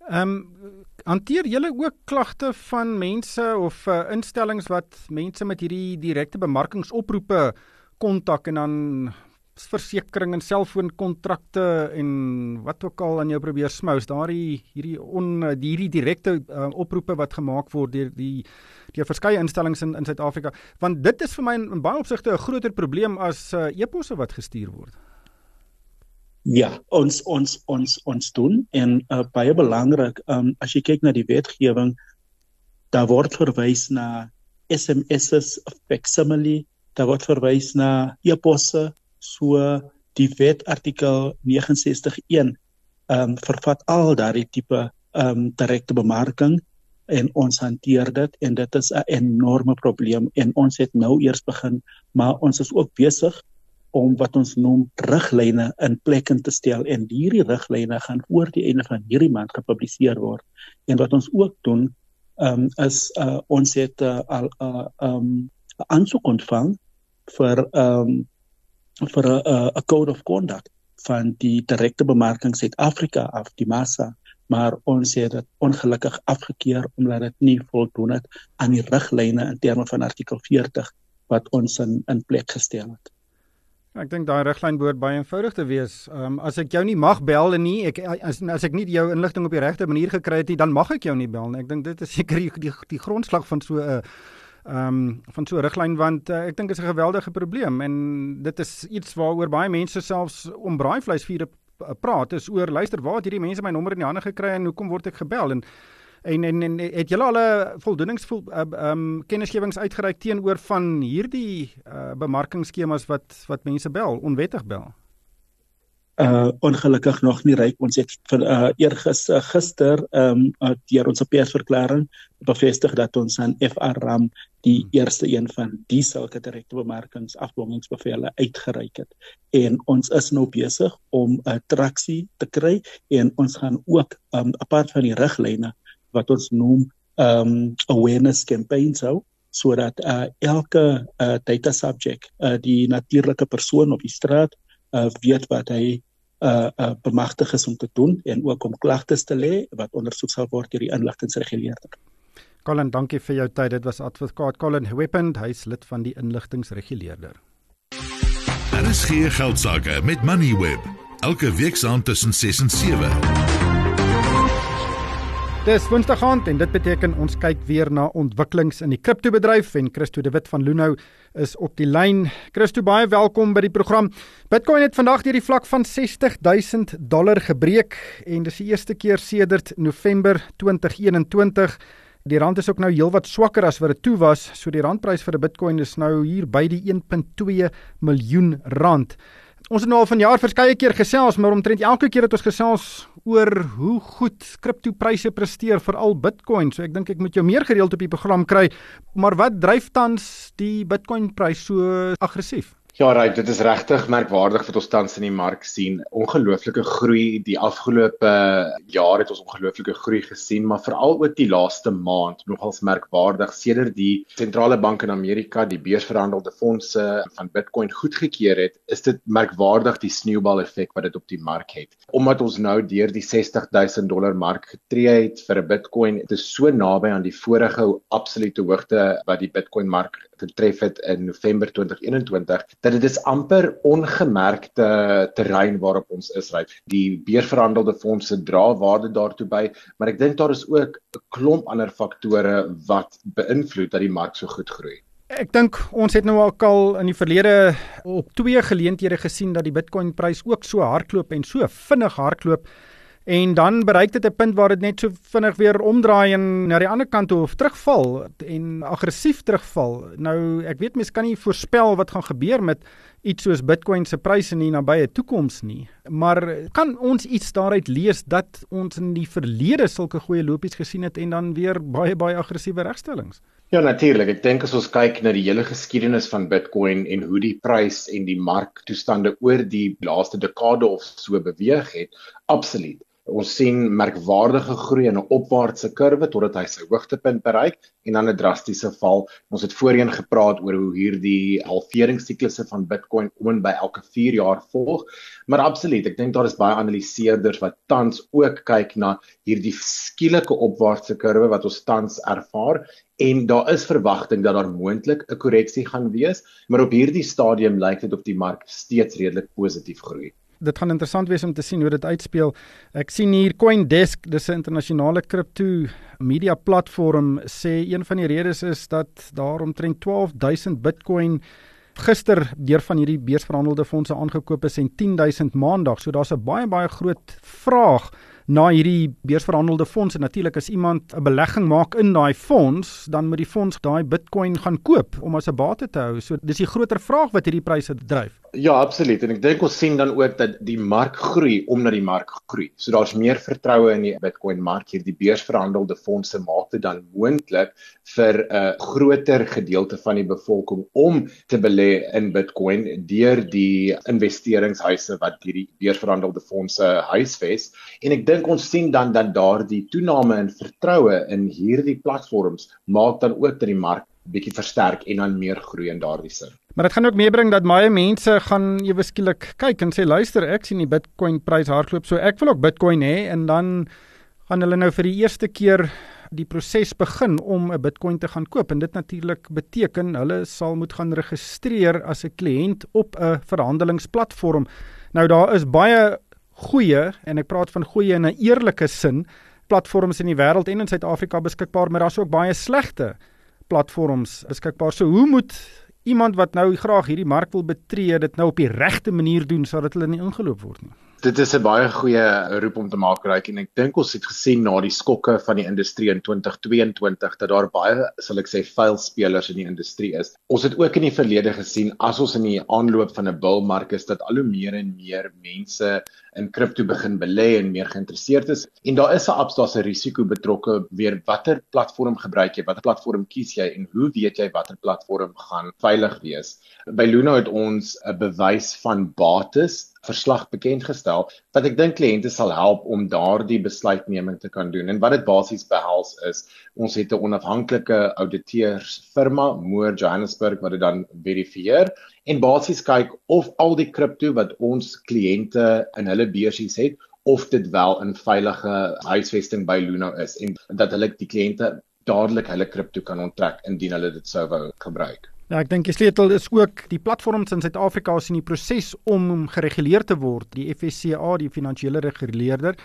Ehm um, hanteer julle ook klagte van mense of uh, instellings wat mense met hierdie direkte bemarkingsoproepe kontak en dan versekerings en selfoonkontrakte en wat ook al aan jou probeer smous daardie hierdie on hierdie direkte uh, oproepe wat gemaak word deur die deur verskeie instellings in in Suid-Afrika want dit is vir my in, in baie opsigte 'n groter probleem as uh, e-posse wat gestuur word. Ja, ons ons ons ons doen en uh, baie belangrik um, as jy kyk na die wetgewing daar word verwys na SMS's facsimile daar word verwys na e-posse So die wet artikel 691 ehm um, vervat al daardie tipe ehm um, direkte bemarking en ons hanteer dit en dit is 'n enorme probleem en ons het nou eers begin maar ons is ook besig om wat ons noem riglyne in plek in te stel en hierdie riglyne gaan voor die einde van hierdie maand gepubliseer word. En wat ons ook doen um, is uh, ons het uh, al 'n uh, um, aansoek ontvang vir um, vir 'n code of conduct van die direkte bemarking Suid-Afrika af die massa maar ons het dit ongelukkig afgekeur omdat dit nie voldoen het aan die riglyne in terme van artikel 40 wat ons in in plek gestel het. Ek dink daai riglyn behoort baie eenvoudig te wees. Ehm um, as ek jou nie mag bel en nie ek as, as ek nie jou inligting op die regte manier gekry het nie, dan mag ek jou nie bel nie. Ek dink dit is seker die die, die grondslag van so 'n uh, um, van so 'n riglyn want uh, ek dink dit is 'n geweldige probleem en dit is iets waaroor baie mense selfs om braaivleisvure praat is oor luister waar het hierdie mense my nommer in die hande gekry en hoekom word ek gebel? En en en, en het julle al 'n voldoeningsvol eh, ehm uh, um, kennisgewings uitgereik teenoor van hierdie uh, bemarkingskemas wat wat mense bel onwettig bel uh ongelukkig nog nie ryk ons het vir uh eergister gister ehm um, deur ons persverklaring bevestig dat ons aan FR Ram die hmm. eerste een van die sulke direkte bemarkings afdwingingsbevele uitgereik het en ons is nou besig om 'n traksie te kry en ons gaan ook um apart van die riglyne wat ons noem um awareness campaigns hou sodat uh elke uh data subject uh die natuurlike persoon op die straat uh weet wat hy uh uh bemagtig is om te doen en ook om klagtes te lê wat ondersoek sal word deur die inligtingreguleerder. Colin, dankie vir jou tyd. Dit was advokaat Colin Weapon, hy's lid van die inligtingreguleerder. Daar is geen geld sake met Moneyweb. Elke week saam tussen 6 en 7. Dis Woensdag aand en dit beteken ons kyk weer na ontwikkelings in die kriptobedryf en Christo de Wit van Lunou is op die lyn. Christo baie welkom by die program. Bitcoin het vandag deur die vlak van 60000 dollar gebreek en dis die eerste keer sedert November 2021. Die rand is ook nou heelwat swakker as wat dit toe was. So die randprys vir 'n Bitcoin is nou hier by die 1.2 miljoen rand. Ons het nou al vanjaar verskeie keer gesels, maar omtrent elke keer het ons gesels oor hoe goed kriptopryse presteer vir al Bitcoin. So ek dink ek moet jou meer gereeld op die program kry. Maar wat dryf tans die Bitcoin prys so aggressief? Ja, right, dit is regtig merkwaardig wat ons tans in die mark sien. Ongelooflike groei die afgelope jaar het ons ongelooflike groei gesien, maar veral ook die laaste maand nogals merkwaardig sedert die sentrale bank in Amerika die beursverhandelde fondse van Bitcoin goedgekeur het, is dit merkwaardig die sneeubal effek wat dit op die mark het. Omdat ons nou deur die 60000 dollar mark getree het vir 'n Bitcoin, dit is so naby aan die vorige absolute hoogte wat die Bitcoin mark getref het in November 2021 dat dit is amper ongemerkte terrein waarop ons is ry. Die beurverhandelde fondse dra waarde daartoe by, maar ek dink daar is ook 'n klomp ander faktore wat beïnvloed dat die mark so goed groei. Ek dink ons het nou al in die verlede op twee geleenthede gesien dat die Bitcoin prys ook so hardloop en so vinnig hardloop En dan bereik dit 'n punt waar dit net so vinnig weer omdraai en na die ander kant toe of terugval en aggressief terugval. Nou, ek weet mense kan nie voorspel wat gaan gebeur met iets soos Bitcoin se pryse in die nabye toekoms nie. Maar kan ons iets daaruit lees dat ons in die verlede sulke goeie lopies gesien het en dan weer baie baie aggressiewe regstellings? Ja natuurlik, ek dink as ons kyk na die hele geskiedenis van Bitcoin en hoe die prys en die marktoestande oor die laaste dekade of so beweeg het, absoluut. Ons sien merkwaardige groei in 'n opwaartse kurwe totdat hy sy hoogtepunt bereik en dan 'n drastiese val. Ons het voorheen gepraat oor hoe hierdie halveringsiklusse van Bitcoin om en by elke 4 jaar volg. Maar absoluut, ek dink daar is baie analiseerders wat tans ook kyk na hierdie skielike opwaartse kurwe wat ons tans ervaar en daar is verwagting dat daar moontlik 'n korreksie gaan wees, maar op hierdie stadium lyk dit of die mark steeds redelik positief groei dit gaan interessant wees om te sien hoe dit uitspeel. Ek sien hier CoinDesk, dis 'n internasionale kripto media platform sê een van die redes is dat daar omtrent 12000 Bitcoin gister deur van hierdie beursverhandelde fondse aangekoop is en 10000 maandag. So daar's 'n baie baie groot vraag na hierdie beursverhandelde fonds en natuurlik as iemand 'n belegging maak in daai fonds, dan moet die fonds daai Bitcoin gaan koop om as 'n bate te hou. So dis die groter vraag wat hierdie pryse dryf. Ja, absoluut. En ek dink ons sien dan ook dat die mark groei omdat die mark groei. So daar's meer vertroue in die Bitcoin mark hier. Die beursverhandelde fondse maak dit dan moontlik vir 'n uh, groter gedeelte van die bevolking om te belê in Bitcoin deur die investeringshuise wat hierdie beursverhandelde fondse huisves. En ek dink ons sien dan dat daardie toename in vertroue in hierdie platforms maak dan ook dat die mark bietjie versterk en dan meer groei in daardie sin. Maar dit gaan ook meebring dat baie mense gaan ewe skielik kyk en sê luister, ek sien die Bitcoin prys hardloop, so ek wil ook Bitcoin hê en dan gaan hulle nou vir die eerste keer die proses begin om 'n Bitcoin te gaan koop en dit natuurlik beteken hulle sal moet gaan registreer as 'n kliënt op 'n verhandelingsplatform. Nou daar is baie goeie en ek praat van goeie in 'n eerlike sin platforms in die wêreld en in Suid-Afrika beskikbaar, maar daar's ook baie slegte platforms beskikbaar. So hoe moet iemand wat nou graag hierdie mark wil betree dit nou op die regte manier doen sodat hulle nie ingeloop word nie? Dit is 'n baie goeie roep om te maak reg en ek dink ons het gesien na die skokke van die industrie in 2022 dat daar baie sal ek sê vuil spelers in die industrie is. Ons het ook in die verlede gesien as ons in die aanloop van 'n bull mark is dat al hoe meer en meer mense in kripto begin belê en meer geïnteresseerd is en daar is 'n abstaas 'n risiko betrokke weer watter platform gebruik jy, watter platform kies jy en hoe weet jy watter platform gaan veilig wees? By Luna het ons 'n bewys van bates verslag bekend gestel wat ek dink kliënte sal help om daardie besluitneming te kan doen. En wat dit basies behels is, ons het 'n onafhanklike ouditeursfirma, Moore Johannesburg wat dit dan verifieer en basies kyk of al die kripto wat ons kliënte in hulle beursies het of dit wel in veilige huisvesting by Luna is en dat hulle die kliënte dadelik hulle kripto kan onttrek indien hulle dit sou wou gebruik. Ja, ek dink die sleutel is ook die platforms in Suid-Afrika is in die proses om gereguleer te word, die FSCA, die finansiële reguleerder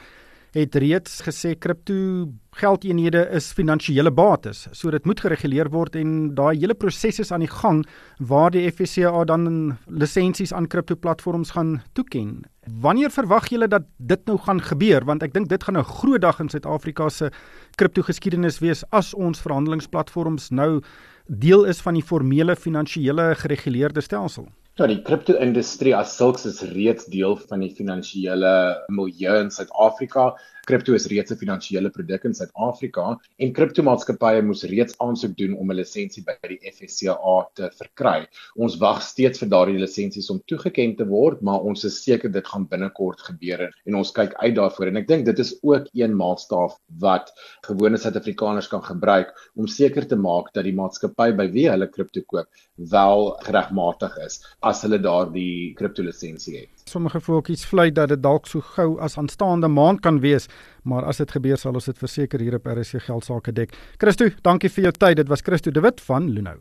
het reeds gesê kripto geldeenhede is finansiële bates. So dit moet gereguleer word en daai hele proses is aan die gang waar die FSCA dan lisensies aan kriptoplatforms gaan toeken. Wanneer verwag julle dat dit nou gaan gebeur want ek dink dit gaan 'n groot dag in Suid-Afrika se kriptogeskiedenis wees as ons verhandelingsplatforms nou deel is van die formele finansiële gereguleerde stelsel. Ja, die kripto-industrie as sulks is reeds deel van die finansiële milieu in Suid-Afrika. Kripto is reeds 'n finansiële produk in Suid-Afrika en kriptomaatskappye moes reeds aansoek doen om 'n lisensie by die FSCA te verkry. Ons wag steeds vir daardie lisensies om toegeken te word, maar ons is seker dit gaan binnekort gebeur en ons kyk uit daarvoor en ek dink dit is ook een maatstaaf wat gewone Suid-Afrikaners kan gebruik om seker te maak dat die maatskappy by wie hulle kripto koop wel geregmatig is as hulle daardie kripto lisensie het. Sommige voeltjies vlei dat dit dalk so gou as aanstaande maand kan wees maar as dit gebeur sal ons dit verseker hier op RSC geld sake dek. Christo, dankie vir jou tyd. Dit was Christo de Wit van Lunou.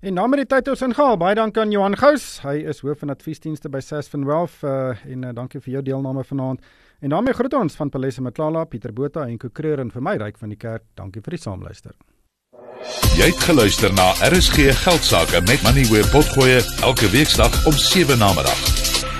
En nou met die tyd ons ingehaal. Baie dankie aan Johan Gous. Hy is hoof van adviesdienste by Sasfin Wealth uh, en uh, dankie vir jou deelname vanaand. En daarmee groet ons van Palesa Matlala, Pieter Botha en Kokreur en vir my ryk van die kerk. Dankie vir die saamluister. Jy het geluister na RSG Geldsaake met Money where potgoe elke weeksdag om 7 na middag.